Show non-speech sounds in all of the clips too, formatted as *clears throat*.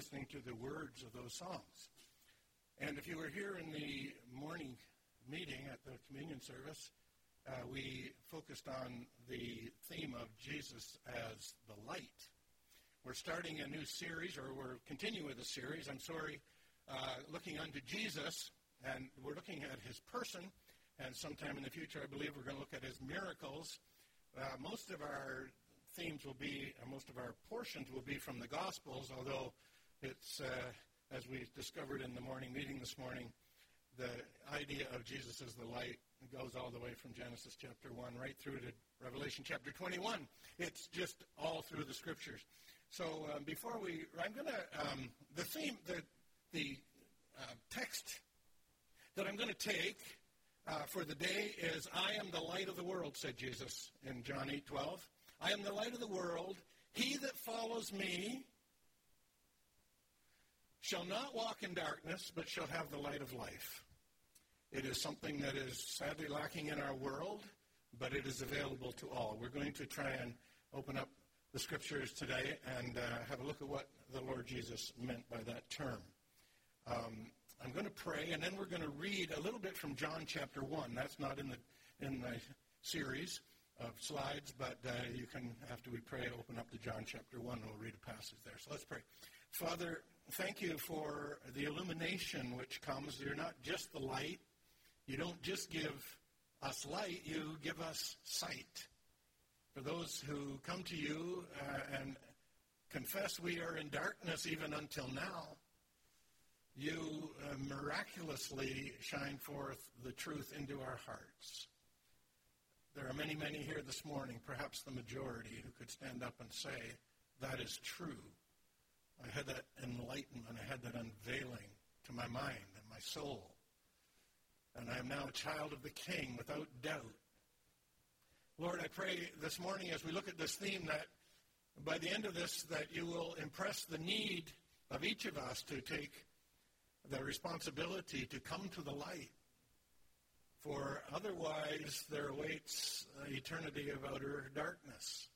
listening to the words of those songs. And if you were here in the morning meeting at the communion service, uh, we focused on the theme of Jesus as the light. We're starting a new series, or we're continuing with a series. I'm sorry, uh, looking unto Jesus, and we're looking at his person. And sometime in the future, I believe we're going to look at his miracles. Uh, most of our themes will be, most of our portions will be from the Gospels, although it's, uh, as we discovered in the morning meeting this morning, the idea of Jesus as the light goes all the way from Genesis chapter 1 right through to Revelation chapter 21. It's just all through the scriptures. So um, before we, I'm going to, um, the theme, the, the uh, text that I'm going to take uh, for the day is I am the light of the world, said Jesus in John 8 12. I am the light of the world. He that follows me shall not walk in darkness, but shall have the light of life. It is something that is sadly lacking in our world, but it is available to all. We're going to try and open up the scriptures today and uh, have a look at what the Lord Jesus meant by that term. Um, I'm going to pray, and then we're going to read a little bit from John chapter 1. That's not in the, in the series of slides, but uh, you can, after we pray, open up to John chapter 1, and we'll read a passage there. So let's pray. Father, thank you for the illumination which comes. You're not just the light, you don't just give us light, you give us sight. For those who come to you uh, and confess we are in darkness even until now, you uh, miraculously shine forth the truth into our hearts. There are many, many here this morning, perhaps the majority, who could stand up and say, That is true. I had that enlightenment, I had that unveiling to my mind and my soul and I am now a child of the King without doubt. Lord, I pray this morning as we look at this theme that by the end of this that you will impress the need of each of us to take the responsibility to come to the light. For otherwise there awaits eternity of outer darkness.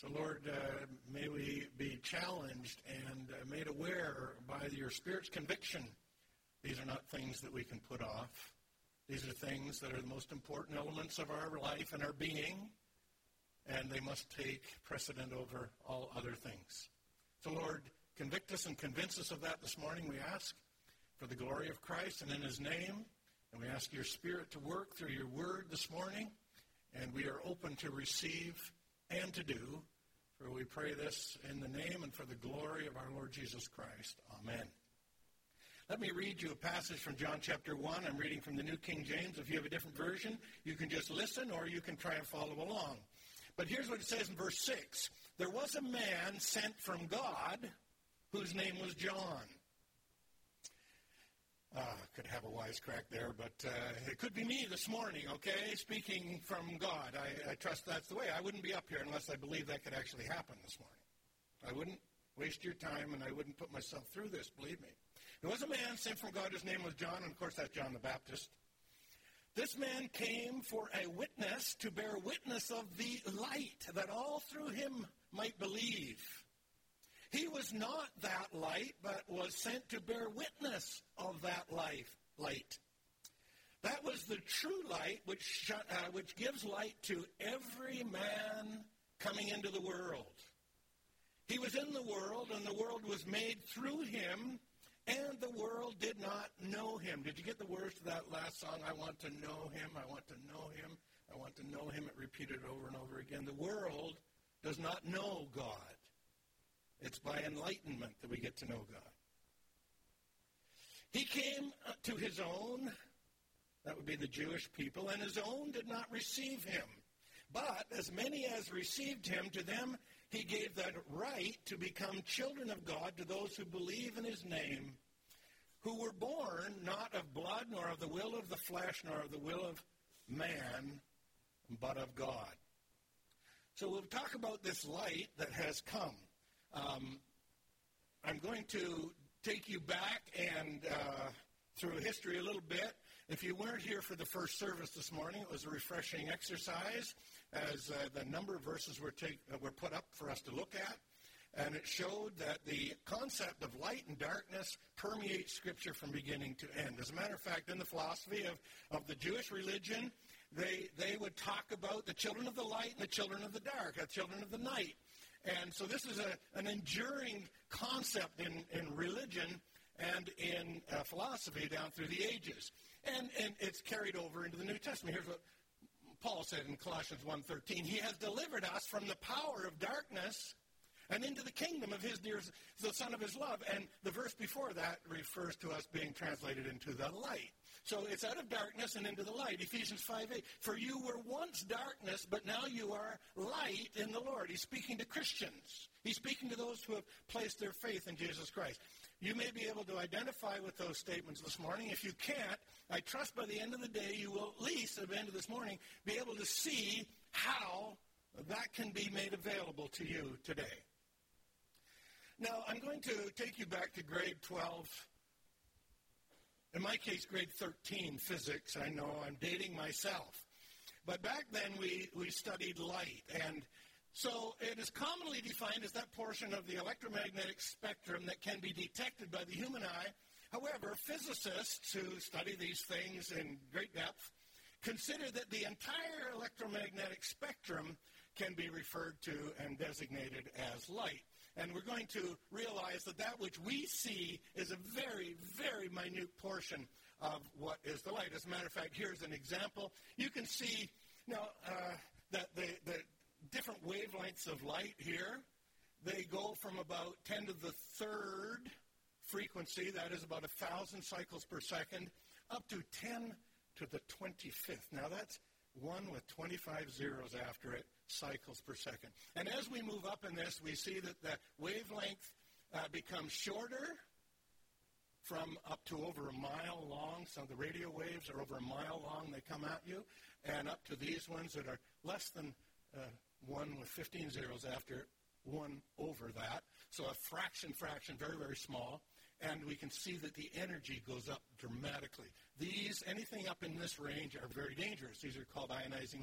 So, Lord, uh, may we be challenged and uh, made aware by your Spirit's conviction these are not things that we can put off. These are things that are the most important elements of our life and our being, and they must take precedent over all other things. So, Lord, convict us and convince us of that this morning, we ask, for the glory of Christ and in his name. And we ask your Spirit to work through your word this morning, and we are open to receive and to do. For we pray this in the name and for the glory of our Lord Jesus Christ. Amen. Let me read you a passage from John chapter 1. I'm reading from the New King James. If you have a different version, you can just listen or you can try and follow along. But here's what it says in verse 6 There was a man sent from God whose name was John. Uh, could have a wisecrack there, but uh, it could be me this morning, okay? Speaking from God. I, I trust that's the way. I wouldn't be up here unless I believe that could actually happen this morning. I wouldn't waste your time and I wouldn't put myself through this, believe me. There was a man sent from God. His name was John, and of course, that's John the Baptist. This man came for a witness to bear witness of the light, that all through him might believe. He was not that light, but was sent to bear witness of that life, light. That was the true light which, uh, which gives light to every man coming into the world. He was in the world, and the world was made through him, and the world did not know him. Did you get the words to that last song? I want to know him. I want to know him. I want to know him. It repeated over and over again. The world does not know God. It's by enlightenment that we get to know God. He came to his own, that would be the Jewish people, and his own did not receive him. But as many as received him, to them he gave that right to become children of God to those who believe in his name, who were born not of blood, nor of the will of the flesh, nor of the will of man, but of God. So we'll talk about this light that has come. Um, I'm going to take you back and uh, through history a little bit. If you weren't here for the first service this morning, it was a refreshing exercise as uh, the number of verses were, take, uh, were put up for us to look at. And it showed that the concept of light and darkness permeates Scripture from beginning to end. As a matter of fact, in the philosophy of, of the Jewish religion, they, they would talk about the children of the light and the children of the dark, the children of the night. And so this is a, an enduring concept in, in religion and in uh, philosophy down through the ages. And, and it's carried over into the New Testament. Here's what Paul said in Colossians 1.13. He has delivered us from the power of darkness and into the kingdom of his dear, the Son of his love. And the verse before that refers to us being translated into the light. So it's out of darkness and into the light. Ephesians 5 8. For you were once darkness, but now you are light in the Lord. He's speaking to Christians. He's speaking to those who have placed their faith in Jesus Christ. You may be able to identify with those statements this morning. If you can't, I trust by the end of the day you will at least at the end of this morning be able to see how that can be made available to you today. Now, I'm going to take you back to grade 12. In my case, grade 13 physics. I know I'm dating myself. But back then, we, we studied light. And so it is commonly defined as that portion of the electromagnetic spectrum that can be detected by the human eye. However, physicists who study these things in great depth consider that the entire electromagnetic spectrum can be referred to and designated as light. And we're going to realize that that which we see is a very, very minute portion of what is the light. As a matter of fact, here's an example. You can see now uh, that the, the different wavelengths of light here, they go from about 10 to the third frequency, that is about 1,000 cycles per second, up to 10 to the 25th. Now that's one with 25 zeros after it cycles per second. And as we move up in this, we see that the wavelength uh, becomes shorter from up to over a mile long. Some of the radio waves are over a mile long. They come at you. And up to these ones that are less than uh, one with 15 zeros after one over that. So a fraction, fraction, very, very small and we can see that the energy goes up dramatically. These, anything up in this range, are very dangerous. These are called ionizing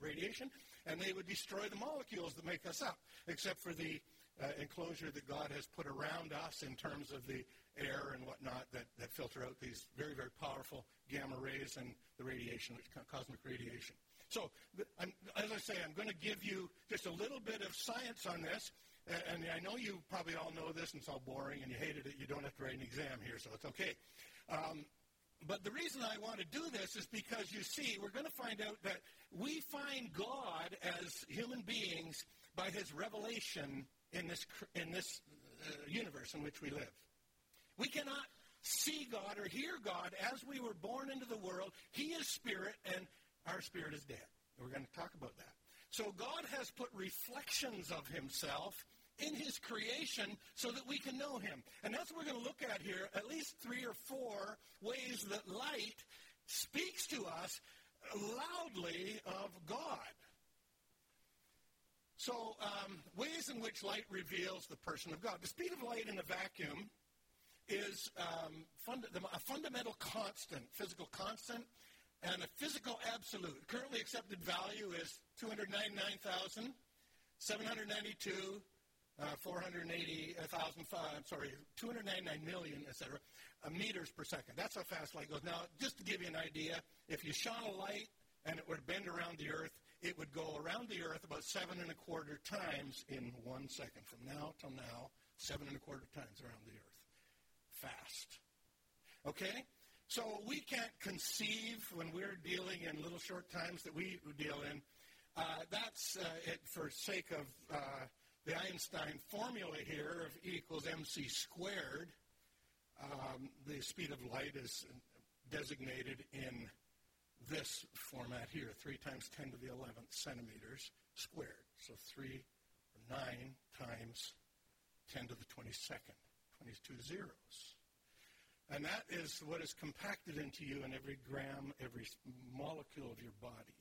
radiation, and they would destroy the molecules that make us up, except for the uh, enclosure that God has put around us in terms of the air and whatnot that, that filter out these very, very powerful gamma rays and the radiation, which cosmic radiation. So, as I say, I'm going to give you just a little bit of science on this, and, I know you probably all know this and it's all boring and you hated it. You don't have to write an exam here, so it's okay. Um, but the reason I want to do this is because you see, we're going to find out that we find God as human beings by his revelation in this, in this uh, universe in which we live. We cannot see God or hear God as we were born into the world. He is spirit, and our spirit is dead. We're going to talk about that. So God has put reflections of himself in his creation so that we can know him. And that's what we're going to look at here, at least three or four ways that light speaks to us loudly of God. So, um, ways in which light reveals the person of God. The speed of light in a vacuum is um, fund- a fundamental constant, physical constant, and a physical absolute. Currently accepted value is 299,792 uh, 480,000, I'm sorry, 299 million, et cetera, uh, meters per second. That's how fast light goes. Now, just to give you an idea, if you shone a light and it would bend around the Earth, it would go around the Earth about seven and a quarter times in one second. From now till now, seven and a quarter times around the Earth. Fast. Okay? So we can't conceive when we're dealing in little short times that we deal in. Uh, that's uh, it for sake of uh, the Einstein formula here of E equals mc squared, um, the speed of light is designated in this format here, 3 times 10 to the 11th centimeters squared. So 3 or 9 times 10 to the 22nd, 22 zeros. And that is what is compacted into you in every gram, every molecule of your body.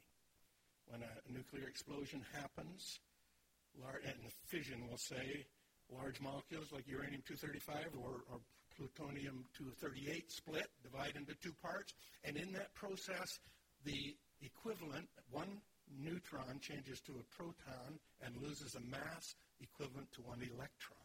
When a nuclear explosion happens, large, and fission, we'll say, large molecules like uranium-235 or, or plutonium-238 split, divide into two parts, and in that process, the equivalent, one neutron changes to a proton and loses a mass equivalent to one electron.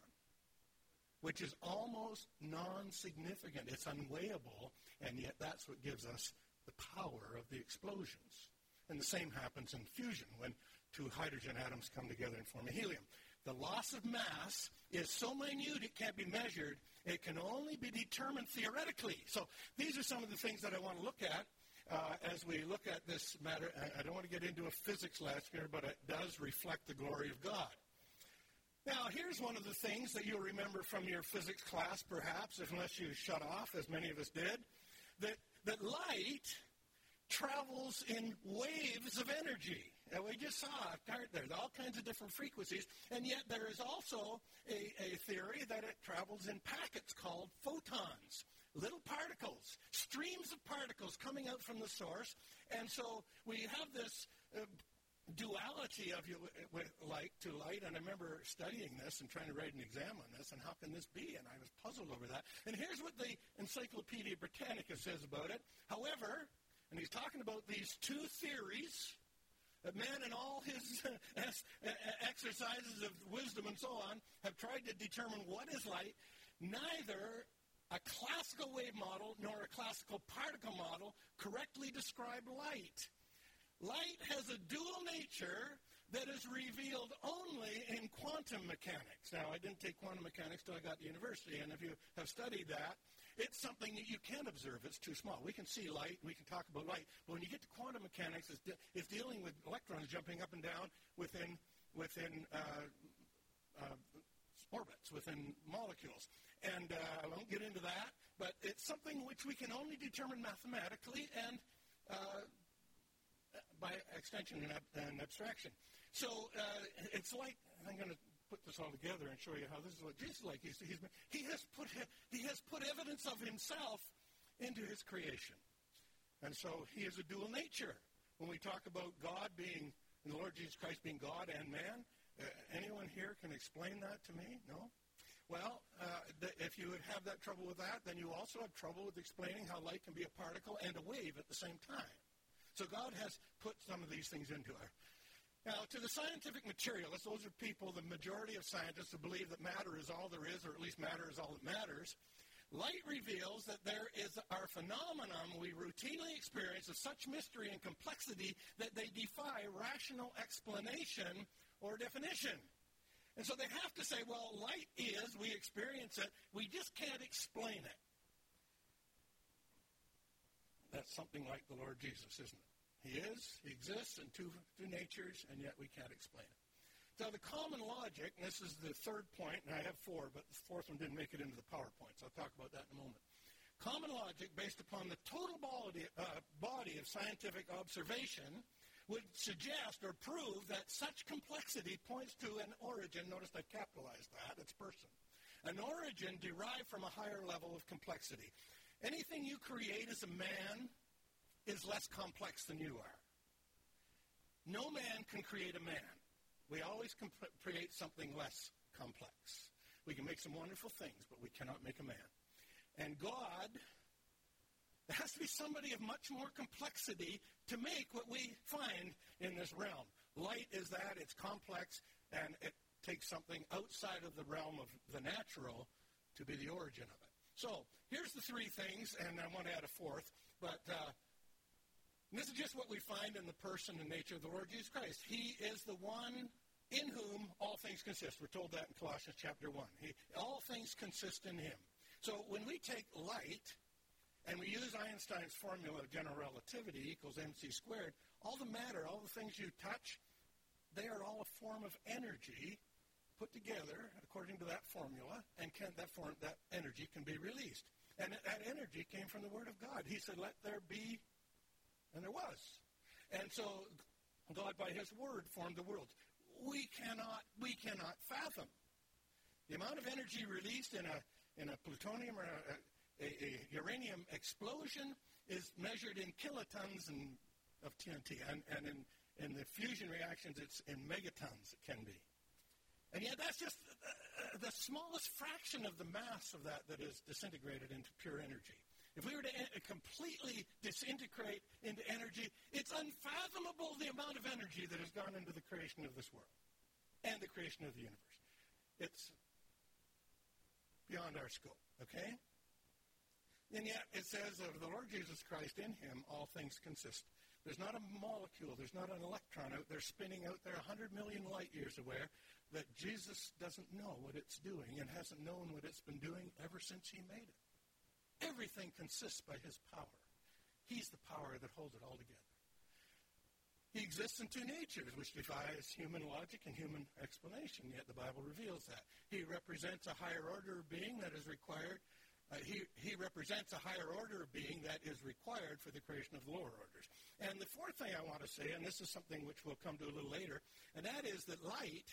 which is almost non significant. It's unweighable, and yet that's what gives us the power of the explosions. And the same happens in fusion when two hydrogen atoms come together and form a helium. The loss of mass is so minute it can't be measured. It can only be determined theoretically. So these are some of the things that I want to look at uh, as we look at this matter. I, I don't want to get into a physics here, but it does reflect the glory of God. Now, here's one of the things that you'll remember from your physics class, perhaps, unless you shut off, as many of us did, that, that light travels in waves of energy. And we just saw there. There's all kinds of different frequencies, and yet there is also a, a theory that it travels in packets called photons little particles, streams of particles coming out from the source. And so we have this uh, duality of you with light to light. And I remember studying this and trying to write an exam on this, and how can this be? And I was puzzled over that. And here's what the Encyclopedia Britannica says about it. However, and he's talking about these two theories man in all his *laughs* exercises of wisdom and so on have tried to determine what is light. Neither a classical wave model nor a classical particle model correctly describe light. Light has a dual nature that is revealed only in quantum mechanics. Now, I didn't take quantum mechanics till I got to university, and if you have studied that, it's something that you can't observe. It's too small. We can see light, we can talk about light, but when you get to quantum mechanics, it's, de- it's dealing with electrons jumping up and down within within uh, uh, orbits, within molecules. And uh, I won't get into that, but it's something which we can only determine mathematically and uh, by extension and, ab- and abstraction. So uh, it's like, I'm going to put this all together and show you how this is what Jesus like. He's, he's, he, has put, he has put evidence of himself into his creation. And so he is a dual nature. When we talk about God being, the Lord Jesus Christ being God and man, uh, anyone here can explain that to me? No? Well, uh, if you would have that trouble with that, then you also have trouble with explaining how light can be a particle and a wave at the same time. So God has put some of these things into her. Now, to the scientific materialists, those are people, the majority of scientists who believe that matter is all there is, or at least matter is all that matters. Light reveals that there is our phenomenon we routinely experience of such mystery and complexity that they defy rational explanation or definition. And so they have to say, well, light is, we experience it, we just can't explain it. That's something like the Lord Jesus, isn't it? He is, he exists in two, two natures, and yet we can't explain it. Now, the common logic, and this is the third point, and I have four, but the fourth one didn't make it into the PowerPoint, so I'll talk about that in a moment. Common logic, based upon the total body, uh, body of scientific observation, would suggest or prove that such complexity points to an origin. Notice I capitalized that, it's person. An origin derived from a higher level of complexity. Anything you create as a man is less complex than you are. No man can create a man. We always comp- create something less complex. We can make some wonderful things, but we cannot make a man. And God there has to be somebody of much more complexity to make what we find in this realm. Light is that, it's complex, and it takes something outside of the realm of the natural to be the origin of it. So here's the three things, and I want to add a fourth, but uh, this is just what we find in the person and nature of the Lord Jesus Christ. He is the one in whom all things consist. We're told that in Colossians chapter 1. He, all things consist in him. So when we take light and we use Einstein's formula of general relativity equals mc squared, all the matter, all the things you touch, they are all a form of energy put together according to that formula, and can, that, form, that energy can be released. And that energy came from the Word of God. He said, let there be, and there was. And so God, by His Word, formed the world. We cannot, we cannot fathom the amount of energy released in a, in a plutonium or a, a, a uranium explosion is measured in kilotons and, of TNT, and, and in, in the fusion reactions, it's in megatons, it can be. And yet, that's just uh, the smallest fraction of the mass of that that is disintegrated into pure energy. If we were to en- completely disintegrate into energy, it's unfathomable the amount of energy that has gone into the creation of this world and the creation of the universe. It's beyond our scope, okay? And yet it says of the Lord Jesus Christ, in him all things consist. There's not a molecule, there's not an electron out there spinning out there 100 million light years away that Jesus doesn't know what it's doing and hasn't known what it's been doing ever since he made it. Everything consists by his power. He's the power that holds it all together. He exists in two natures, which defies human logic and human explanation, yet the Bible reveals that. He represents a higher order of being that is required. Uh, he, he represents a higher order of being that is required for the creation of the lower orders. And the fourth thing I want to say, and this is something which we'll come to a little later, and that is that light,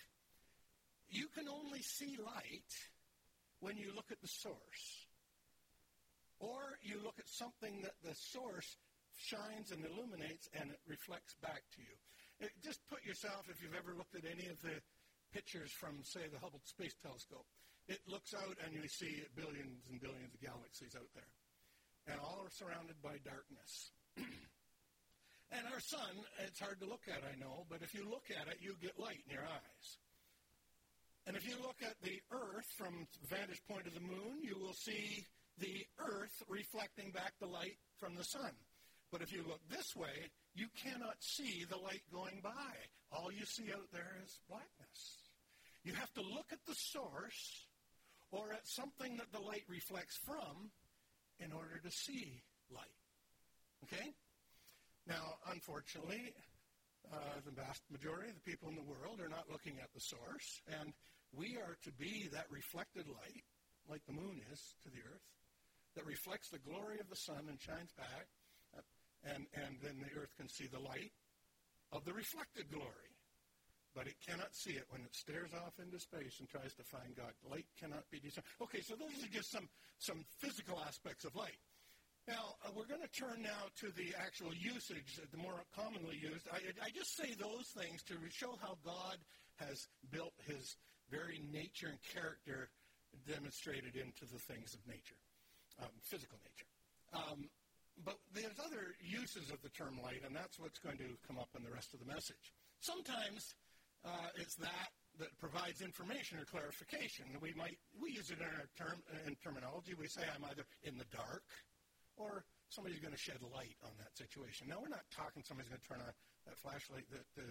you can only see light when you look at the source. Or you look at something that the source shines and illuminates and it reflects back to you. It, just put yourself, if you've ever looked at any of the pictures from, say, the Hubble Space Telescope, it looks out and you see billions and billions of galaxies out there. And all are surrounded by darkness. *clears throat* and our sun, it's hard to look at, I know, but if you look at it, you get light in your eyes. And if you look at the Earth from vantage point of the moon, you will see the Earth reflecting back the light from the sun. But if you look this way, you cannot see the light going by. All you see out there is blackness. You have to look at the source or at something that the light reflects from in order to see light. Okay? Now, unfortunately, uh, the vast majority of the people in the world are not looking at the source, and we are to be that reflected light, like the moon is to the earth, that reflects the glory of the sun and shines back and, and then the earth can see the light of the reflected glory. But it cannot see it when it stares off into space and tries to find God. Light cannot be discerned. Okay, so those are just some, some physical aspects of light. Now, uh, we're going to turn now to the actual usage, the more commonly used. I, I just say those things to show how God has built his very nature and character demonstrated into the things of nature, um, physical nature. Um, but there's other uses of the term light, and that's what's going to come up in the rest of the message. Sometimes uh, it's that that provides information or clarification. We might we use it in our term in terminology. We say I'm either in the dark, or somebody's going to shed light on that situation. Now we're not talking somebody's going to turn on that flashlight that uh,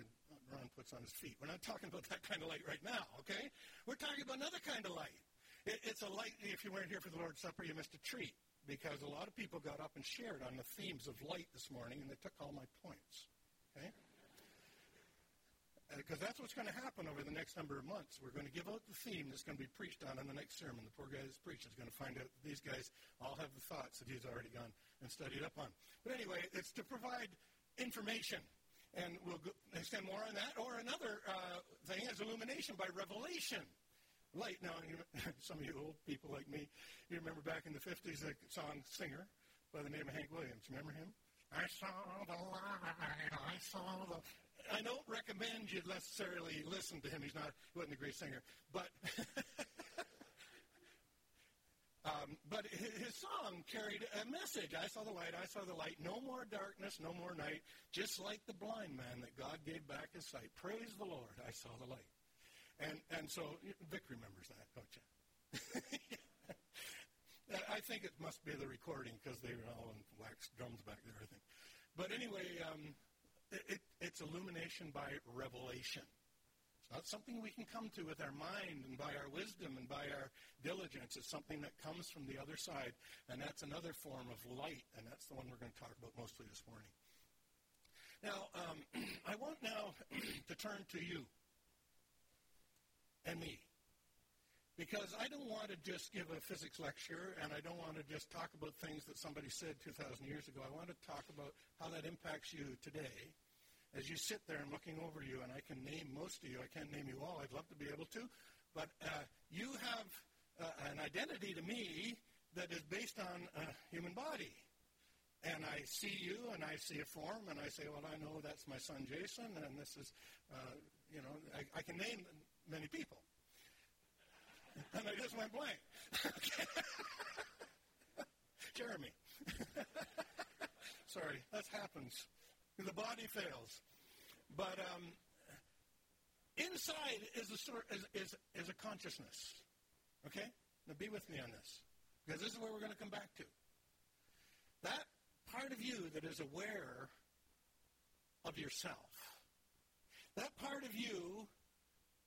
Ron puts on his feet. We're not talking about that kind of light right now. Okay, we're talking about another kind of light. It, it's a light. If you weren't here for the Lord's Supper, you missed a treat because a lot of people got up and shared on the themes of light this morning, and they took all my points. Okay? Because uh, that's what's going to happen over the next number of months. We're going to give out the theme that's going to be preached on in the next sermon. The poor guy that's preaching is going to find out these guys all have the thoughts that he's already gone and studied up on. But anyway, it's to provide information. And we'll extend more on that. Or another uh, thing is illumination by revelation light. Now, you *laughs* some of you old people like me, you remember back in the 50s a song singer by the name of Hank Williams. Remember him? I saw the light, I saw the... I don't recommend you necessarily listen to him. He's not, he wasn't a great singer. But... *laughs* um, but his song carried a message. I saw the light, I saw the light. No more darkness, no more night. Just like the blind man that God gave back his sight. Praise the Lord, I saw the light. And, and so Vic remembers that, don't you? *laughs* I think it must be the recording because they were all in wax drums back there, I think. But anyway, um, it, it, it's illumination by revelation. It's not something we can come to with our mind and by our wisdom and by our diligence. It's something that comes from the other side, and that's another form of light, and that's the one we're going to talk about mostly this morning. Now, um, *clears throat* I want now *clears throat* to turn to you and me. Because I don't want to just give a physics lecture and I don't want to just talk about things that somebody said 2,000 years ago. I want to talk about how that impacts you today as you sit there and looking over you. And I can name most of you. I can't name you all. I'd love to be able to. But uh, you have uh, an identity to me that is based on a human body. And I see you and I see a form and I say, well, I know that's my son Jason and this is, uh, you know, I, I can name many people. And I just went blank. *laughs* Jeremy. *laughs* Sorry, that happens. The body fails. But um, inside is a, sort, is, is, is a consciousness. Okay? Now be with me on this, because this is where we're going to come back to. That part of you that is aware of yourself, that part of you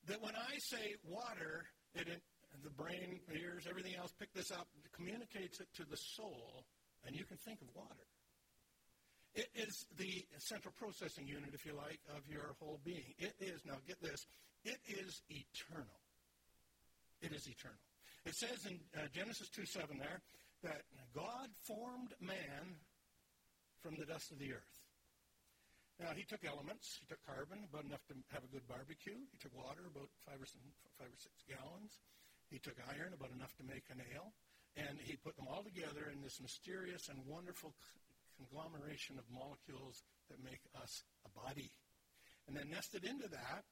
that when I say water, it, it the brain, ears, everything else pick this up, communicates it to the soul, and you can think of water. It is the central processing unit, if you like, of your whole being. It is, now get this, it is eternal. It is eternal. It says in uh, Genesis 2 7 there that God formed man from the dust of the earth. Now, he took elements. He took carbon, about enough to have a good barbecue. He took water, about five or, some, five or six gallons. He took iron, about enough to make a nail. And he put them all together in this mysterious and wonderful conglomeration of molecules that make us a body. And then nested into that,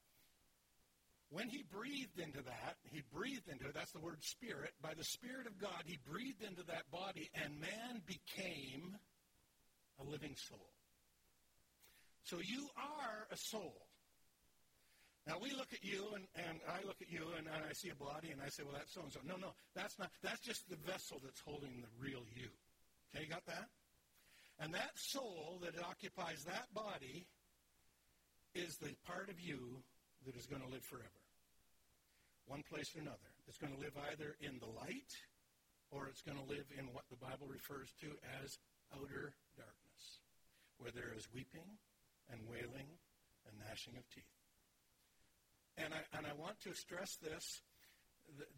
when he breathed into that, he breathed into it, that's the word spirit. By the Spirit of God, he breathed into that body, and man became a living soul. So you are a soul. Now we look at you and, and I look at you and, I see a body and I say, well, that's so and so. No, no, that's not. That's just the vessel that's holding the real you. Okay, got that? And that soul that occupies that body is the part of you that is going to live forever. One place or another. It's going to live either in the light or it's going to live in what the Bible refers to as outer darkness, where there is weeping and wailing and gnashing of teeth. And I, and I want to stress this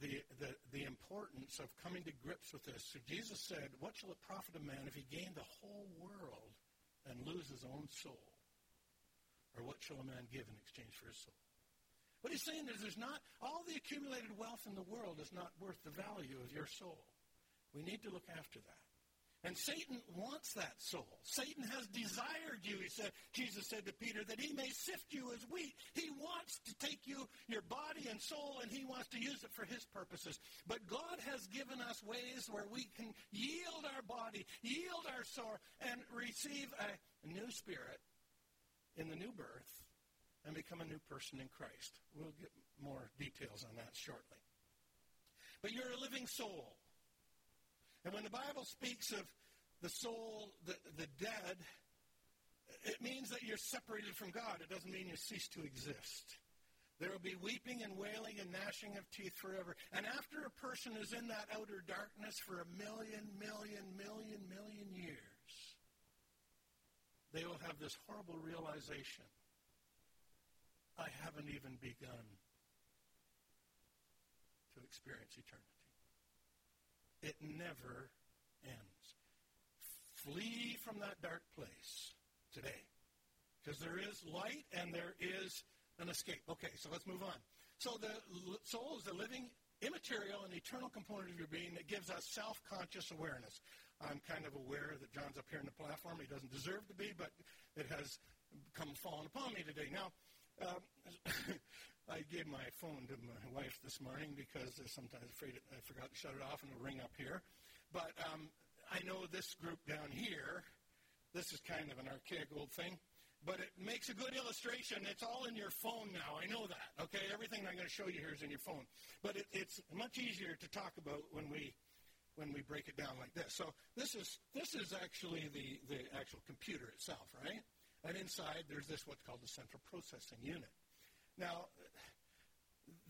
the, the, the importance of coming to grips with this. So Jesus said, What shall it profit a man if he gain the whole world and lose his own soul? Or what shall a man give in exchange for his soul? What he's saying is there's not, all the accumulated wealth in the world is not worth the value of your soul. We need to look after that. And Satan wants that soul. Satan has desired you, he said, Jesus said to Peter, that he may sift you as wheat. He wants to take you, your body and soul, and he wants to use it for his purposes. But God has given us ways where we can yield our body, yield our soul, and receive a new spirit in the new birth and become a new person in Christ. We'll get more details on that shortly. But you're a living soul. And when the Bible speaks of the soul, the, the dead, it means that you're separated from God. It doesn't mean you cease to exist. There will be weeping and wailing and gnashing of teeth forever. And after a person is in that outer darkness for a million, million, million, million years, they will have this horrible realization I haven't even begun to experience eternity. It never ends. Flee from that dark place today. Because there is light and there is an escape. Okay, so let's move on. So the soul is the living, immaterial, and eternal component of your being that gives us self-conscious awareness. I'm kind of aware that John's up here in the platform. He doesn't deserve to be, but it has come fallen upon me today. Now, um, *laughs* I gave my phone to my wife this morning because sometimes afraid I forgot to shut it off and it'll ring up here. But um, I know this group down here, this is kind of an archaic old thing, but it makes a good illustration. It's all in your phone now. I know that. Okay, everything I'm going to show you here is in your phone. But it, it's much easier to talk about when we when we break it down like this. So this is this is actually the the actual computer itself, right? And inside there's this what's called the central processing unit. Now,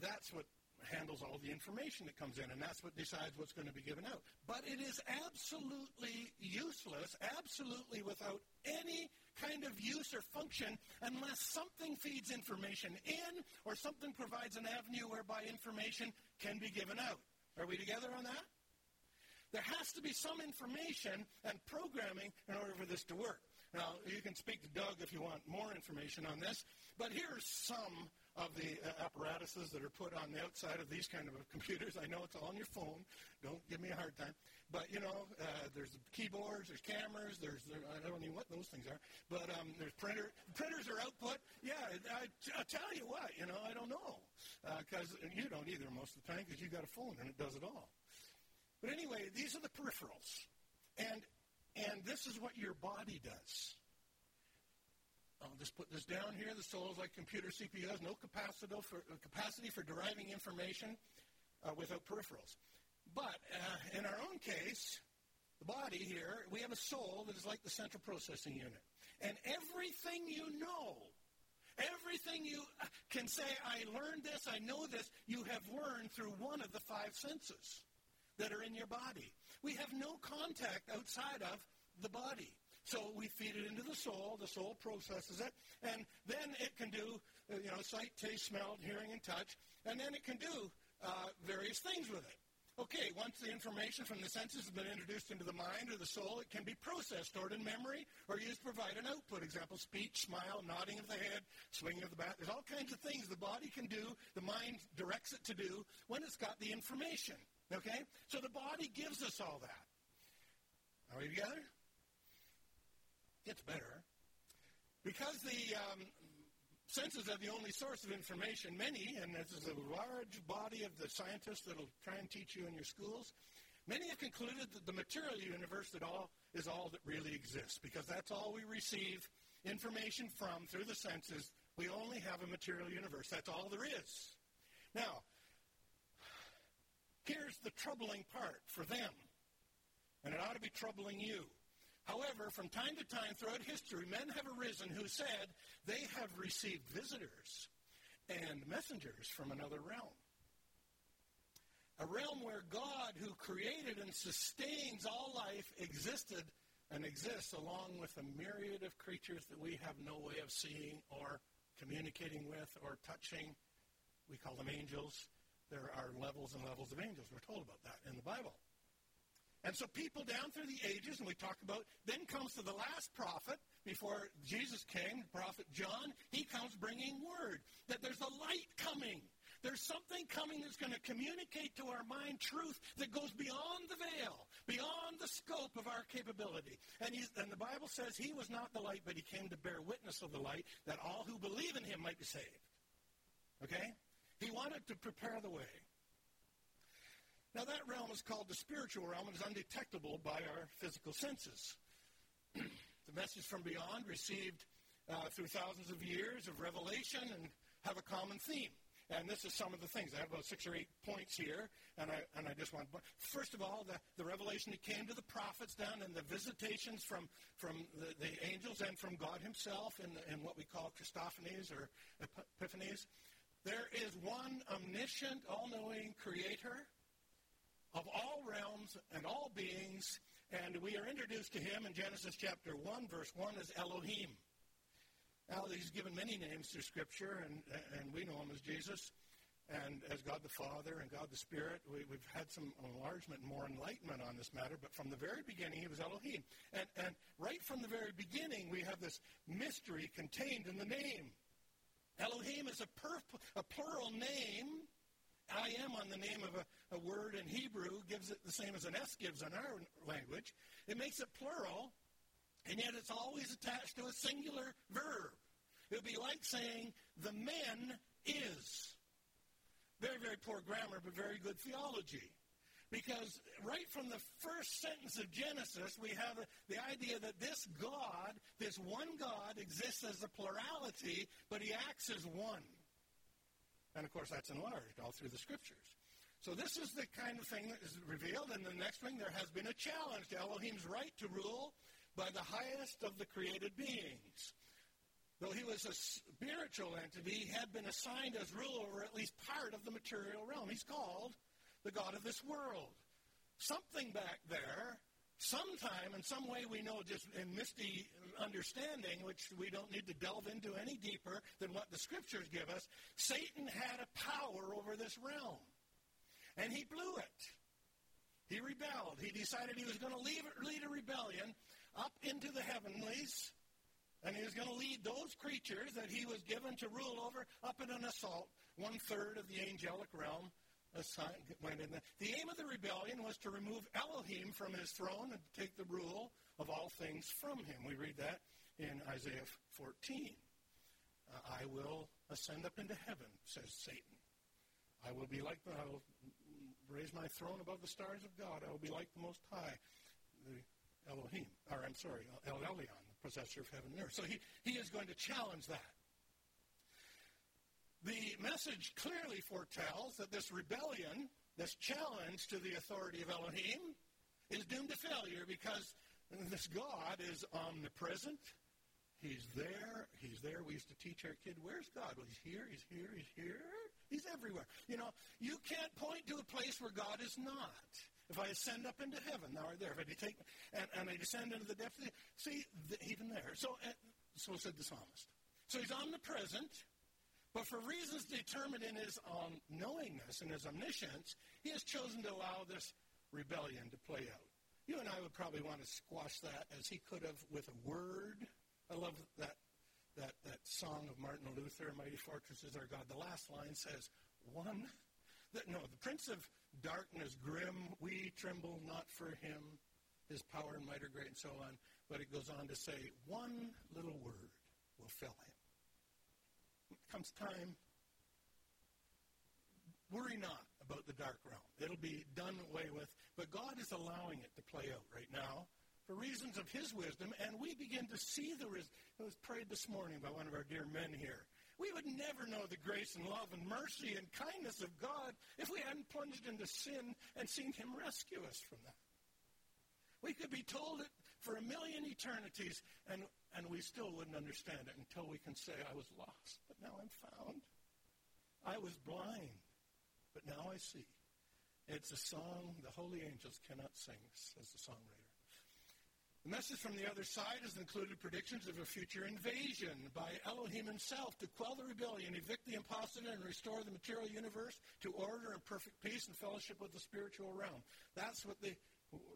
that's what handles all the information that comes in, and that's what decides what's going to be given out. But it is absolutely useless, absolutely without any kind of use or function, unless something feeds information in or something provides an avenue whereby information can be given out. Are we together on that? There has to be some information and programming in order for this to work. Now, you can speak to Doug if you want more information on this, but here's some of the uh, apparatuses that are put on the outside of these kind of computers. I know it's all on your phone. Don't give me a hard time. But, you know, uh, there's keyboards, there's cameras, there's, there, I don't know what those things are. But um, there's printer. Printers are output. Yeah, I, I tell you what, you know, I don't know. Because uh, you don't either most of the time because you've got a phone and it does it all. But anyway, these are the peripherals. And and this is what your body does. I'll just put this down here. The soul is like computer CPU, has no capacity for, capacity for deriving information uh, without peripherals. But uh, in our own case, the body here, we have a soul that is like the central processing unit. And everything you know, everything you uh, can say, I learned this, I know this, you have learned through one of the five senses that are in your body. We have no contact outside of the body. So we feed it into the soul. The soul processes it, and then it can do, uh, you know, sight, taste, smell, hearing, and touch, and then it can do uh, various things with it. Okay, once the information from the senses has been introduced into the mind or the soul, it can be processed, stored in memory, or used to provide an output. Example, speech, smile, nodding of the head, swinging of the bat. There's all kinds of things the body can do, the mind directs it to do when it's got the information. Okay? So the body gives us all that. Are we together? Gets better. Because the um, senses are the only source of information. Many, and this is a large body of the scientists that will try and teach you in your schools, many have concluded that the material universe that all is all that really exists because that's all we receive information from through the senses. We only have a material universe. That's all there is. Now, here's the troubling part for them, and it ought to be troubling you. However, from time to time throughout history, men have arisen who said they have received visitors and messengers from another realm. A realm where God, who created and sustains all life, existed and exists along with a myriad of creatures that we have no way of seeing or communicating with or touching. We call them angels. There are levels and levels of angels. We're told about that in the Bible. And so people down through the ages, and we talk about, then comes to the last prophet before Jesus came, prophet John. He comes bringing word that there's a light coming. There's something coming that's going to communicate to our mind truth that goes beyond the veil, beyond the scope of our capability. And, and the Bible says he was not the light, but he came to bear witness of the light that all who believe in him might be saved. Okay? He wanted to prepare the way. Now, that realm is called the spiritual realm and is undetectable by our physical senses. *clears throat* the message from beyond received uh, through thousands of years of revelation and have a common theme. And this is some of the things. I have about six or eight points here, and I, and I just want to. First of all, the, the revelation that came to the prophets down and the visitations from, from the, the angels and from God himself in, in what we call Christophanies or Epiphanies. There is one omniscient, all knowing creator of all realms and all beings, and we are introduced to him in Genesis chapter 1, verse 1 as Elohim. Now, he's given many names through Scripture, and, and we know him as Jesus and as God the Father and God the Spirit. We, have had some enlargement and more enlightenment on this matter, but from the very beginning, he was Elohim. And, and right from the very beginning, we have this mystery contained in the name. Elohim is a, per, a plural name I am on the name of a, a word in Hebrew gives it the same as an S gives in our language. It makes it plural, and yet it's always attached to a singular verb. It would be like saying, the man is. Very, very poor grammar, but very good theology. Because right from the first sentence of Genesis, we have the idea that this God, this one God, exists as a plurality, but he acts as one. And of course, that's enlarged all through the scriptures. So this is the kind of thing that is revealed. And the next thing, there has been a challenge to Elohim's right to rule by the highest of the created beings. Though he was a spiritual entity, he had been assigned as ruler over at least part of the material realm. He's called the God of this world. Something back there sometime, in some way we know just in misty understanding, which we don't need to delve into any deeper than what the scriptures give us, Satan had a power over this realm. And he blew it. He rebelled. He decided he was going to lead a rebellion up into the heavenlies, and he was going to lead those creatures that he was given to rule over up in an assault, one third of the angelic realm, went in there. The aim of the rebellion was to remove Elohim from his throne and take the rule of all things from him. We read that in Isaiah 14. Uh, I will ascend up into heaven, says Satan. I will be like the, I will raise my throne above the stars of God. I will be like the Most High, the Elohim, or I'm sorry, El Elyon, the possessor of heaven and earth. So he, he is going to challenge that. The message clearly foretells that this rebellion this challenge to the authority of Elohim is doomed to failure because this God is omnipresent. He's there. He's there. We used to teach our kid, where's God? Well, he's here. He's here. He's here. He's everywhere. You know, you can't point to a place where God is not. If I ascend up into heaven, thou art there. If I take and, and I descend into the depths, of the, see, the, even there. So, uh, so said the psalmist. So he's omnipresent, but for reasons determined in his um, knowingness and his omniscience, he has chosen to allow this rebellion to play out. You and I would probably want to squash that as he could have with a word. I love that that that song of Martin Luther, "Mighty Fortress is Our God." The last line says, "One." *laughs* That, no, the Prince of Darkness, grim, we tremble not for him. His power and might are great, and so on. But it goes on to say, one little word will fill him. Comes time, worry not about the dark realm. It'll be done away with. But God is allowing it to play out right now for reasons of His wisdom, and we begin to see the. Res- it was prayed this morning by one of our dear men here. We would never know the grace and love and mercy and kindness of God if we hadn't plunged into sin and seen Him rescue us from that. We could be told it for a million eternities, and, and we still wouldn't understand it until we can say, I was lost, now I'm found. I was blind, but now I see. It's a song the holy angels cannot sing, says the songwriter. The message from the other side has included predictions of a future invasion by Elohim himself to quell the rebellion, evict the impostor, and restore the material universe to order and perfect peace and fellowship with the spiritual realm. That's what the,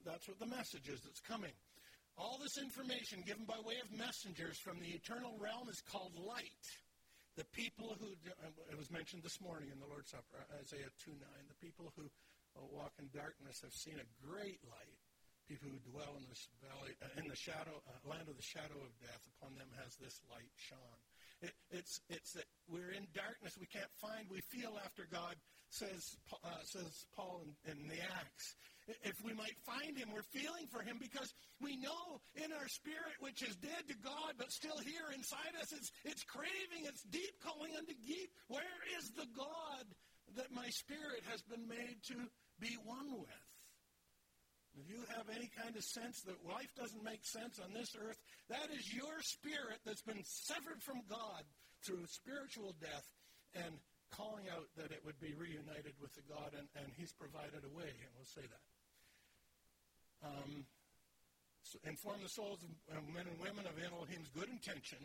that's what the message is that's coming. All this information given by way of messengers from the eternal realm is called light. The people who, it was mentioned this morning in the Lord's Supper, Isaiah 2 9, the people who walk in darkness have seen a great light. People who dwell in this valley, uh, in the shadow, uh, land of the shadow of death, upon them has this light shone. It, it's it's that we're in darkness. We can't find. We feel after God says uh, says Paul in, in the Acts. If we might find him, we're feeling for him because we know in our spirit, which is dead to God, but still here inside us, it's, it's craving, it's deep calling unto deep. Where is the God that my spirit has been made to be one with? If you have any kind of sense that life doesn't make sense on this earth, that is your spirit that's been severed from God through spiritual death and calling out that it would be reunited with the God, and, and He's provided a way, and we'll say that. Um, so inform the souls of men and women of Elohim's good intention,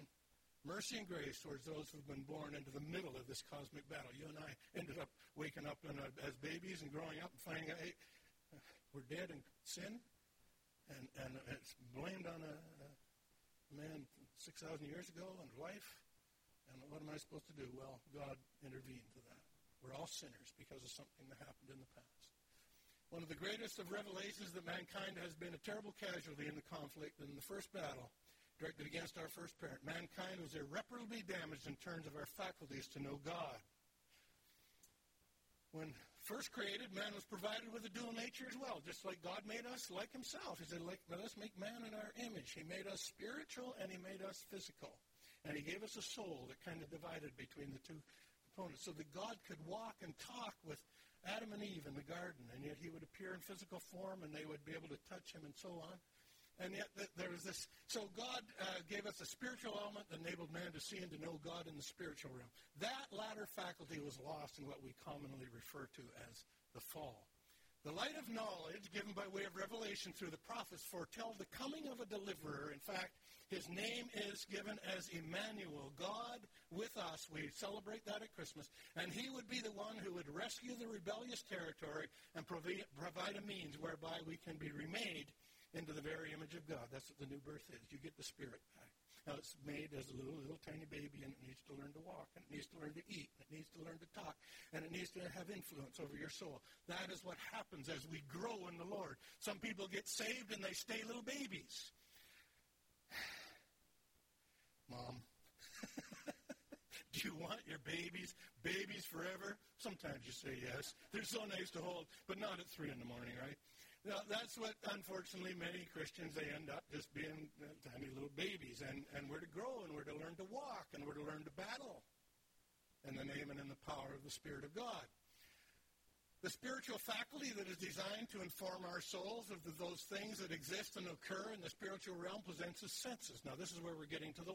mercy and grace towards those who've been born into the middle of this cosmic battle. You and I ended up waking up a, as babies and growing up and finding out, hey, we're dead in sin, and, and it's blamed on a, a man 6,000 years ago and life. And what am I supposed to do? Well, God intervened to that. We're all sinners because of something that happened in the past. One of the greatest of revelations that mankind has been a terrible casualty in the conflict in the first battle directed against our first parent. Mankind was irreparably damaged in terms of our faculties to know God. When first created, man was provided with a dual nature as well, just like God made us like himself. He said, let us make man in our image. He made us spiritual and he made us physical. And he gave us a soul that kind of divided between the two components so that God could walk and talk with Adam and Eve in the garden, and yet he would appear in physical form and they would be able to touch him and so on. And yet there was this. So God uh, gave us a spiritual element that enabled man to see and to know God in the spiritual realm. That latter faculty was lost in what we commonly refer to as the fall. The light of knowledge given by way of revelation through the prophets foretell the coming of a deliverer. In fact, his name is given as Emmanuel, God with us. We celebrate that at Christmas. And he would be the one who would rescue the rebellious territory and provide a means whereby we can be remade into the very image of God. That's what the new birth is. You get the spirit back. Now it's made as a little little tiny baby, and it needs to learn to walk, and it needs to learn to eat, and it needs to learn to talk, and it needs to have influence over your soul. That is what happens as we grow in the Lord. Some people get saved and they stay little babies. *sighs* Mom, *laughs* do you want your babies babies forever? Sometimes you say yes. They're so nice to hold, but not at three in the morning, right? Now, that's what, unfortunately, many Christians, they end up just being uh, tiny little babies. And, and we're to grow, and we're to learn to walk, and we're to learn to battle in the name and in the power of the Spirit of God. the spiritual faculty that is designed to inform our souls of the, those things that exist and occur in the spiritual realm presents as senses. Now, this is where we're getting to the.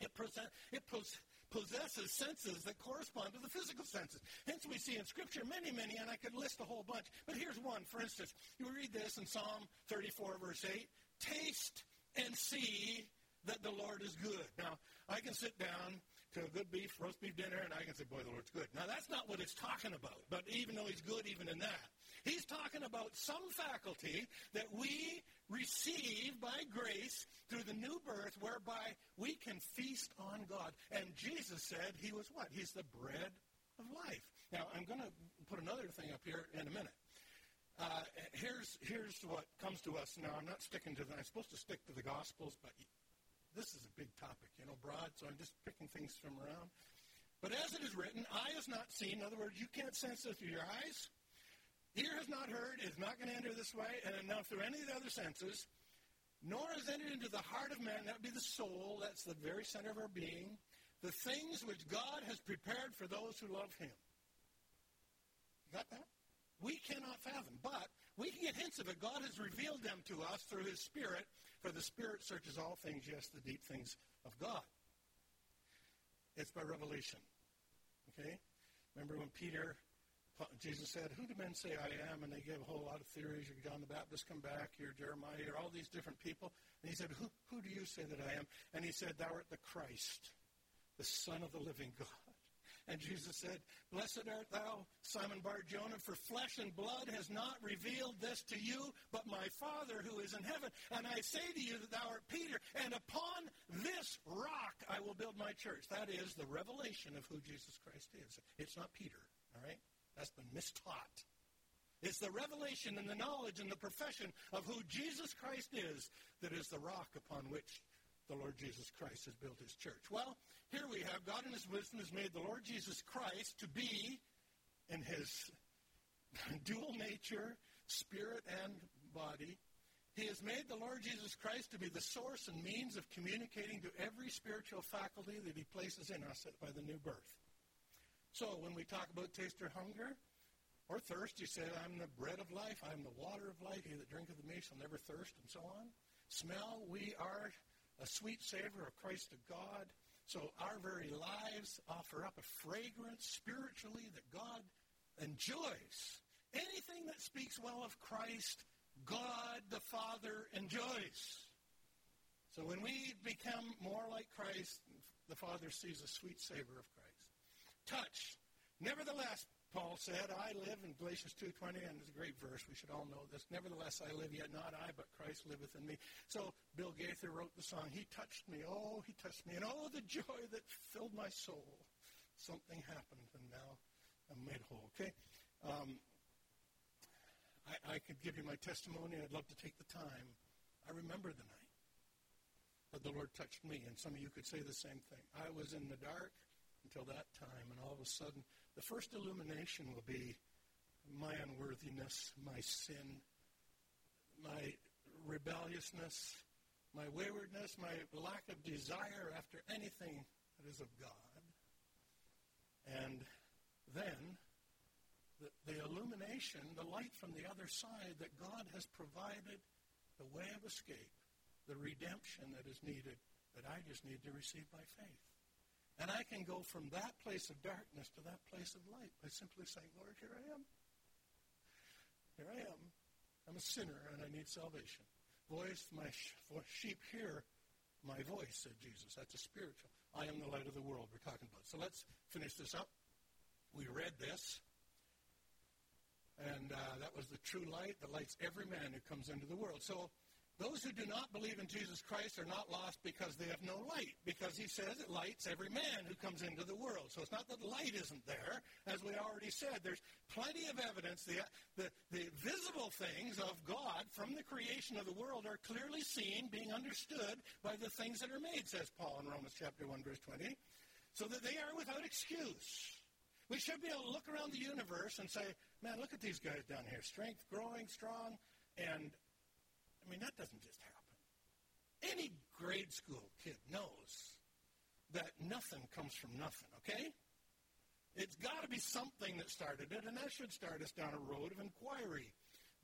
It, present, it pos, possesses senses that correspond to the physical senses. Hence, we see in Scripture many, many, and I could list a whole bunch. But here's one. For instance, you read this in Psalm 34, verse 8 Taste and see that the Lord is good. Now, I can sit down to a good beef, roast beef dinner, and I can say, boy, the Lord's good. Now, that's not what it's talking about. But even though he's good, even in that, he's talking about some faculty that we receive by grace through the new birth whereby we can feast on God. And Jesus said he was what? He's the bread of life. Now, I'm going to put another thing up here in a minute. Uh, here's, here's what comes to us now. I'm not sticking to that. I'm supposed to stick to the Gospels, but this is a big topic, you know, broad, so I'm just picking things from around. But as it is written, eye is not seen. In other words, you can't sense this through your eyes. Ear has not heard, is not going to enter this way, and now through any of the other senses, nor has entered into the heart of man, that would be the soul, that's the very center of our being, the things which God has prepared for those who love him. Got that? We cannot fathom, but we can get hints of it. God has revealed them to us through his Spirit, for the Spirit searches all things, yes, the deep things of God. It's by revelation. Okay? Remember when Peter, Jesus said, Who do men say I am? And they gave a whole lot of theories. You're John the Baptist, come back. You're Jeremiah. You're all these different people. And he said, Who, who do you say that I am? And he said, Thou art the Christ, the Son of the living God. And Jesus said, Blessed art thou, Simon Bar Jonah, for flesh and blood has not revealed this to you, but my Father who is in heaven. And I say to you that thou art Peter, and upon this rock I will build my church. That is the revelation of who Jesus Christ is. It's not Peter, all right? That's been mistaught. It's the revelation and the knowledge and the profession of who Jesus Christ is that is the rock upon which the Lord Jesus Christ has built his church. Well, here we have God in his wisdom has made the Lord Jesus Christ to be in his *laughs* dual nature, spirit and body. He has made the Lord Jesus Christ to be the source and means of communicating to every spiritual faculty that he places in us by the new birth. So when we talk about taste or hunger or thirst, you say, I'm the bread of life, I'm the water of life. He that drinketh of me shall never thirst, and so on. Smell, we are a sweet savor of Christ to God. So our very lives offer up a fragrance spiritually that God enjoys. Anything that speaks well of Christ, God the Father enjoys. So when we become more like Christ, the Father sees a sweet savor of. Touch. Nevertheless, Paul said, I live in Galatians 2.20, and it's a great verse. We should all know this. Nevertheless, I live, yet not I, but Christ liveth in me. So Bill Gaither wrote the song, He touched me, oh, he touched me, and oh, the joy that filled my soul. Something happened, and now I'm made whole. Okay? Um, I, I could give you my testimony. I'd love to take the time. I remember the night. But the Lord touched me, and some of you could say the same thing. I was in the dark until that time, and all of a sudden, the first illumination will be my unworthiness, my sin, my rebelliousness, my waywardness, my lack of desire after anything that is of God. And then the, the, illumination, the light from the other side, that God has provided the way of escape, the redemption that is needed, that I just need to receive by faith. And I can go from that place of darkness to that place of light by simply saying, Lord, here I am. Here I am. I'm a sinner and I need salvation. Voice, my sheep hear my voice, said Jesus. That's a spiritual. I am the light of the world we're talking about. So let's finish this up. We read this. And uh, that was the true light that lights every man who comes into the world. So those who do not believe in Jesus Christ are not lost because they have no light, because he says it lights every man who comes into the world. So it's not that light isn't there. As we already said, there's plenty of evidence. The, the, the visible things of God from the creation of the world are clearly seen, being understood by the things that are made, says Paul in Romans chapter 1, verse 20, so that they are without excuse. We should be able to look around the universe and say, man, look at these guys down here. Strength, growing, strong, and I mean, that doesn't just happen. Any grade school kid knows that nothing comes from nothing, okay? It's got to be something that started it, and that should start us down a road of inquiry.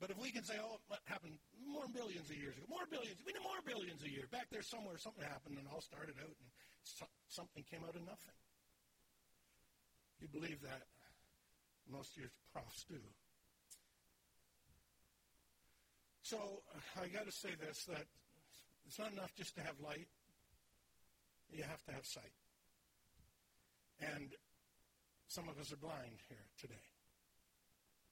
But if we can say, oh, what happened more billions of years ago, more billions, we know more billions of years. Back there somewhere, something happened, and all started out, and so, something came out of nothing. You believe that? Most of your profs do. So I got to say this: that it's not enough just to have light. You have to have sight. And some of us are blind here today.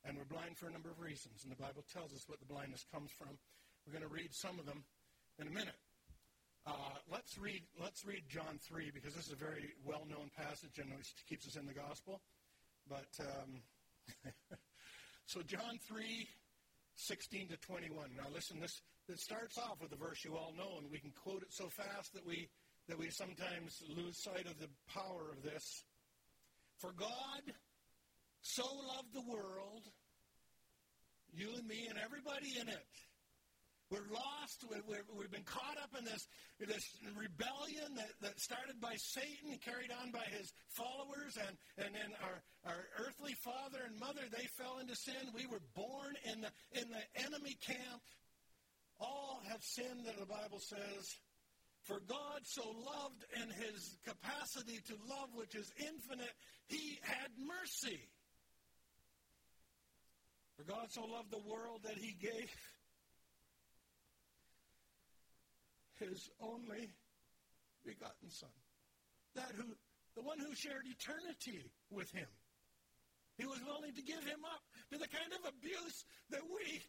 And we're blind for a number of reasons. And the Bible tells us what the blindness comes from. We're going to read some of them in a minute. Uh, let's read let's read John 3 because this is a very well-known passage and it keeps us in the gospel. But um, *laughs* so John 3, 16 to 21. Now listen, this, this starts off with a verse you all know, and we can quote it so fast that we that we sometimes lose sight of the power of this. For God so loved the world, you and me and everybody in it. We're lost. we have been caught up in this, this rebellion that, that started by Satan, carried on by his followers, and, and then our, our earthly father and mother, they fell into sin. We were born in the, in the enemy camp. All have sinned, that the Bible says. For God so loved in his capacity to love, which is infinite, he had mercy. For God so loved the world that he gave his only begotten Son. That who the one who shared eternity with him. He was willing to give him up to the kind of abuse that we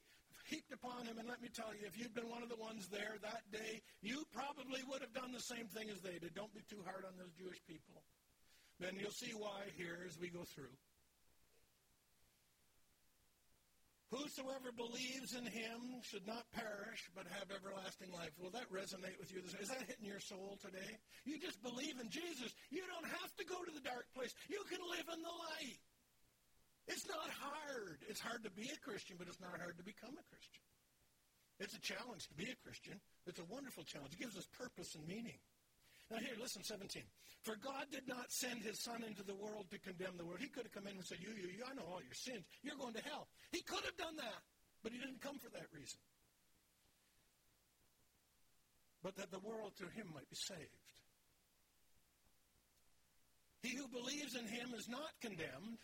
heaped upon him. And let me tell you, if you'd been one of the ones there that day, you probably would have done the same thing as they did. Don't be too hard on those Jewish people. Then you'll see why here as we go through. Whosoever believes in him should not perish, but have everlasting life. Will that resonate with you? Is that hitting your soul today? You just believe in Jesus. You don't have to go to the dark place. You can live in the light. It's not hard. It's hard to be a Christian, but it's not hard to become a Christian. It's a challenge to be a Christian. It's a wonderful challenge. It gives us purpose and meaning. Now, here, listen, 17. For God did not send his Son into the world to condemn the world. He could have come in and said, You, you, you, I know all your sins. You're going to hell. He could have done that, but he didn't come for that reason. But that the world through him might be saved. He who believes in him is not condemned,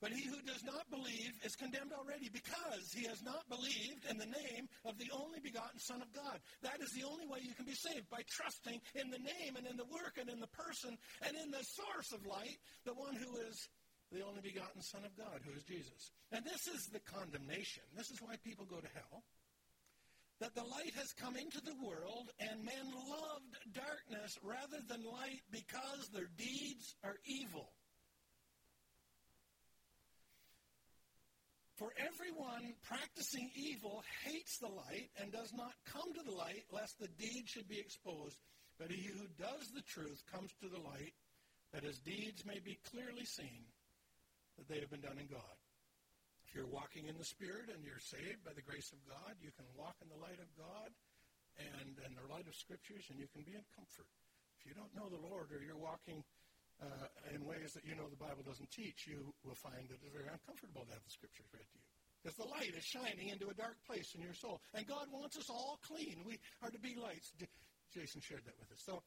but he who does not believe is condemned already because he has not believed in the name of the only begotten Son of God. That is the only way you can be saved, by trusting in the name and in the work and in the person and in the source of light, the one who is the only begotten Son of God, who is Jesus. And this is the condemnation. This is why people go to hell. That the light has come into the world, and men loved darkness rather than light because their deeds are evil. For everyone practicing evil hates the light and does not come to the light, lest the deed should be exposed. But he who does the truth comes to the light, that his deeds may be clearly seen, that they have been done in God. If you're walking in the Spirit and you're saved by the grace of God, you can walk in the light of God and, and the light of Scriptures, and you can be in comfort. If you don't know the Lord or you're walking uh, in ways that you know the Bible doesn't teach, you will find that it's very uncomfortable to have the scriptures read to you. Because the light is shining into a dark place in your soul. And God wants us all clean. We are to be lights. Jason shared that with us. So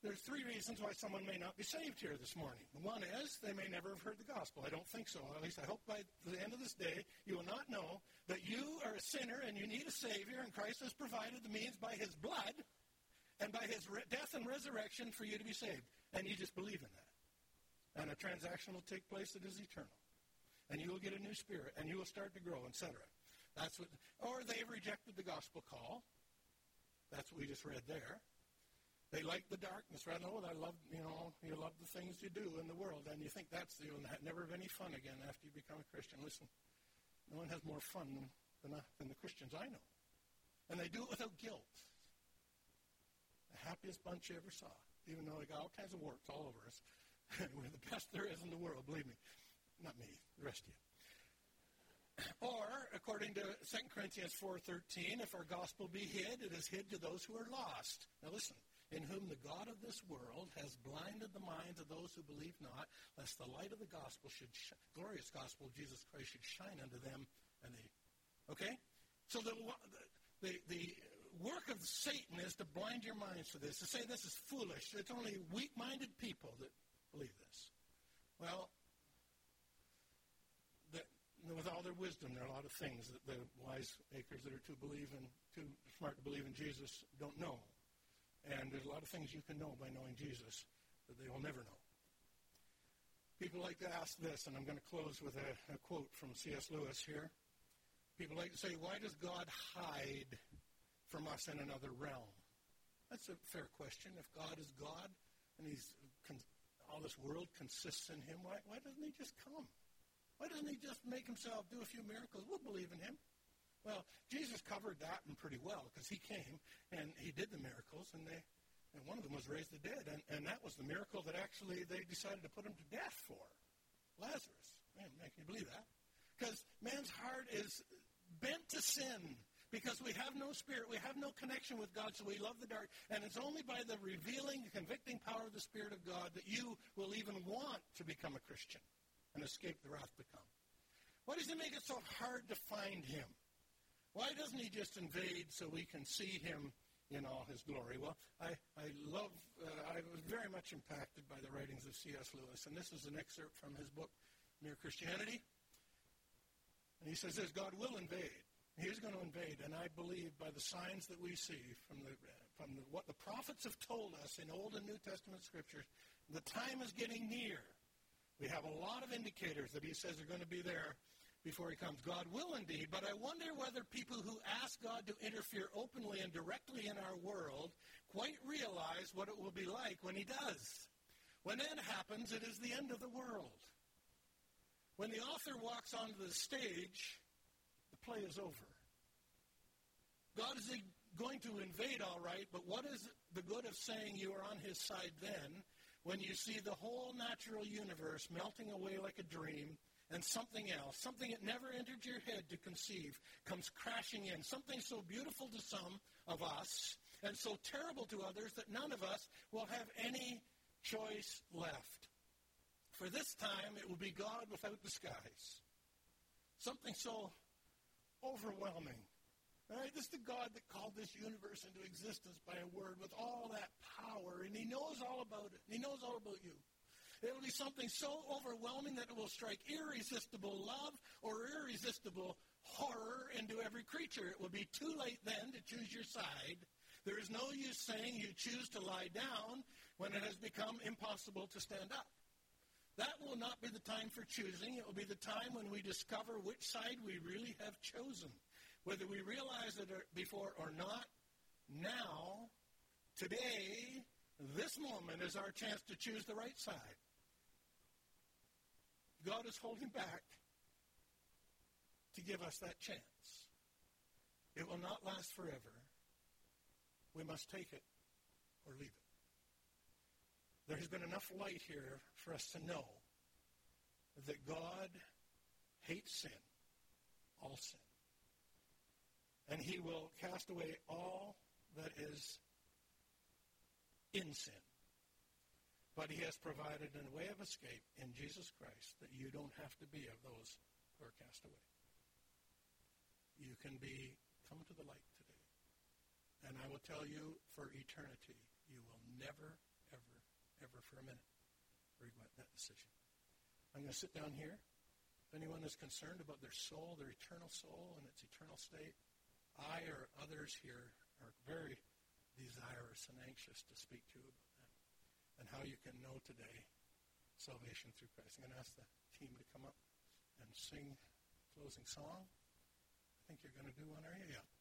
there's three reasons why someone may not be saved here this morning. One is they may never have heard the gospel. I don't think so. At least I hope by the end of this day you will not know that you are a sinner and you need a Savior, and Christ has provided the means by His blood and by His re- death and resurrection for you to be saved and you just believe in that. And a transaction will take place that is eternal. And you will get a new spirit, and you will start to grow, etc. That's what, or they've rejected the gospel call. That's what we just read there. They like the darkness, right? Oh, I love, you know, you love the things you do in the world, and you think that's the never have any fun again after you become a Christian. Listen, no one has more fun than, than, than the Christians I know, and they do it without guilt. The happiest bunch you ever saw even though they got all kinds of warts all over us. *laughs* We're the best there is in the world, believe me. Not me, the rest of you. Or, according to 2 Corinthians 4.13, if our gospel be hid, it is hid to those who are lost. Now listen, in whom the God of this world has blinded the minds of those who believe not, lest the light of the gospel should, sh- glorious gospel of Jesus Christ should shine unto them. And they, okay? So the, the, the work of Satan is to blind your minds to this, to say this is foolish. It's only weak-minded people that believe this. Well, with all their wisdom, there are a lot of things that the wise acres that are too believe in, too smart to believe in Jesus don't know. And there's a lot of things you can know by knowing Jesus that they will never know. People like to ask this, and I'm going to close with a, a quote from C.S. Lewis here. People like to say, why does God hide from us in another realm? That's a fair question. If God is God and he's all this world consists in him, why, why doesn't he just come? Why doesn't he just make himself do a few miracles? We'll believe in him. Well, Jesus covered that one pretty well because he came and he did the miracles, and they and one of them was raised the dead, and, and that was the miracle that actually they decided to put him to death for. Lazarus. Man, man can you believe that? Because man's heart is bent to sin because we have no spirit, we have no connection with God, so we love the dark. And it's only by the revealing, convicting power of the Spirit of God that you will even want to become a Christian and escape the wrath to come. Why does he make it so hard to find him? Why doesn't he just invade so we can see him in all his glory? Well, I, I love, uh, I was very much impacted by the writings of C.S. Lewis, and this is an excerpt from his book, Mere Christianity. And he says this God will invade. He's going to invade, and I believe by the signs that we see from, the, from the, what the prophets have told us in Old and New Testament scriptures, the time is getting near we have a lot of indicators that he says are going to be there before he comes. God will indeed, but I wonder whether people who ask God to interfere openly and directly in our world quite realize what it will be like when he does. When that happens, it is the end of the world. When the author walks onto the stage, the play is over. God is going to invade, all right, but what is the good of saying you are on his side then when you see the whole natural universe melting away like a dream and something else, something that never entered your head to conceive, comes crashing in, something so beautiful to some of us and so terrible to others that none of us will have any choice left. For this time, it will be God without disguise. Something so overwhelming Right? This is the God that called this universe into existence by a word with all that power, and He knows all about it. He knows all about you. It'll be something so overwhelming that it will strike irresistible love or irresistible horror into every creature. It will be too late then to choose your side. There is no use saying you choose to lie down when it has become impossible to stand up. That will not be the time for choosing. It will be the time when we discover which side we really have chosen. Whether we realize it before or not, now, today, this moment is our chance to choose the right side. God is holding back to give us that chance. It will not last forever. We must take it or leave it. There has been enough light here for us to know that God hates sin, all sin and he will cast away all that is in sin. But he has provided a way of escape in Jesus Christ that you don't have to be of those who are cast away. You can be, come to the light today. And I will tell you for eternity, you will never, ever, ever for a minute regret that decision. I'm going to sit down here. If anyone is concerned about their soul, their eternal soul, and its eternal state, I or others here are very desirous and anxious to speak to you about that and how you can know today salvation through Christ. I'm going to ask the team to come up and sing closing song. I think you're going to do one, are you? Yeah.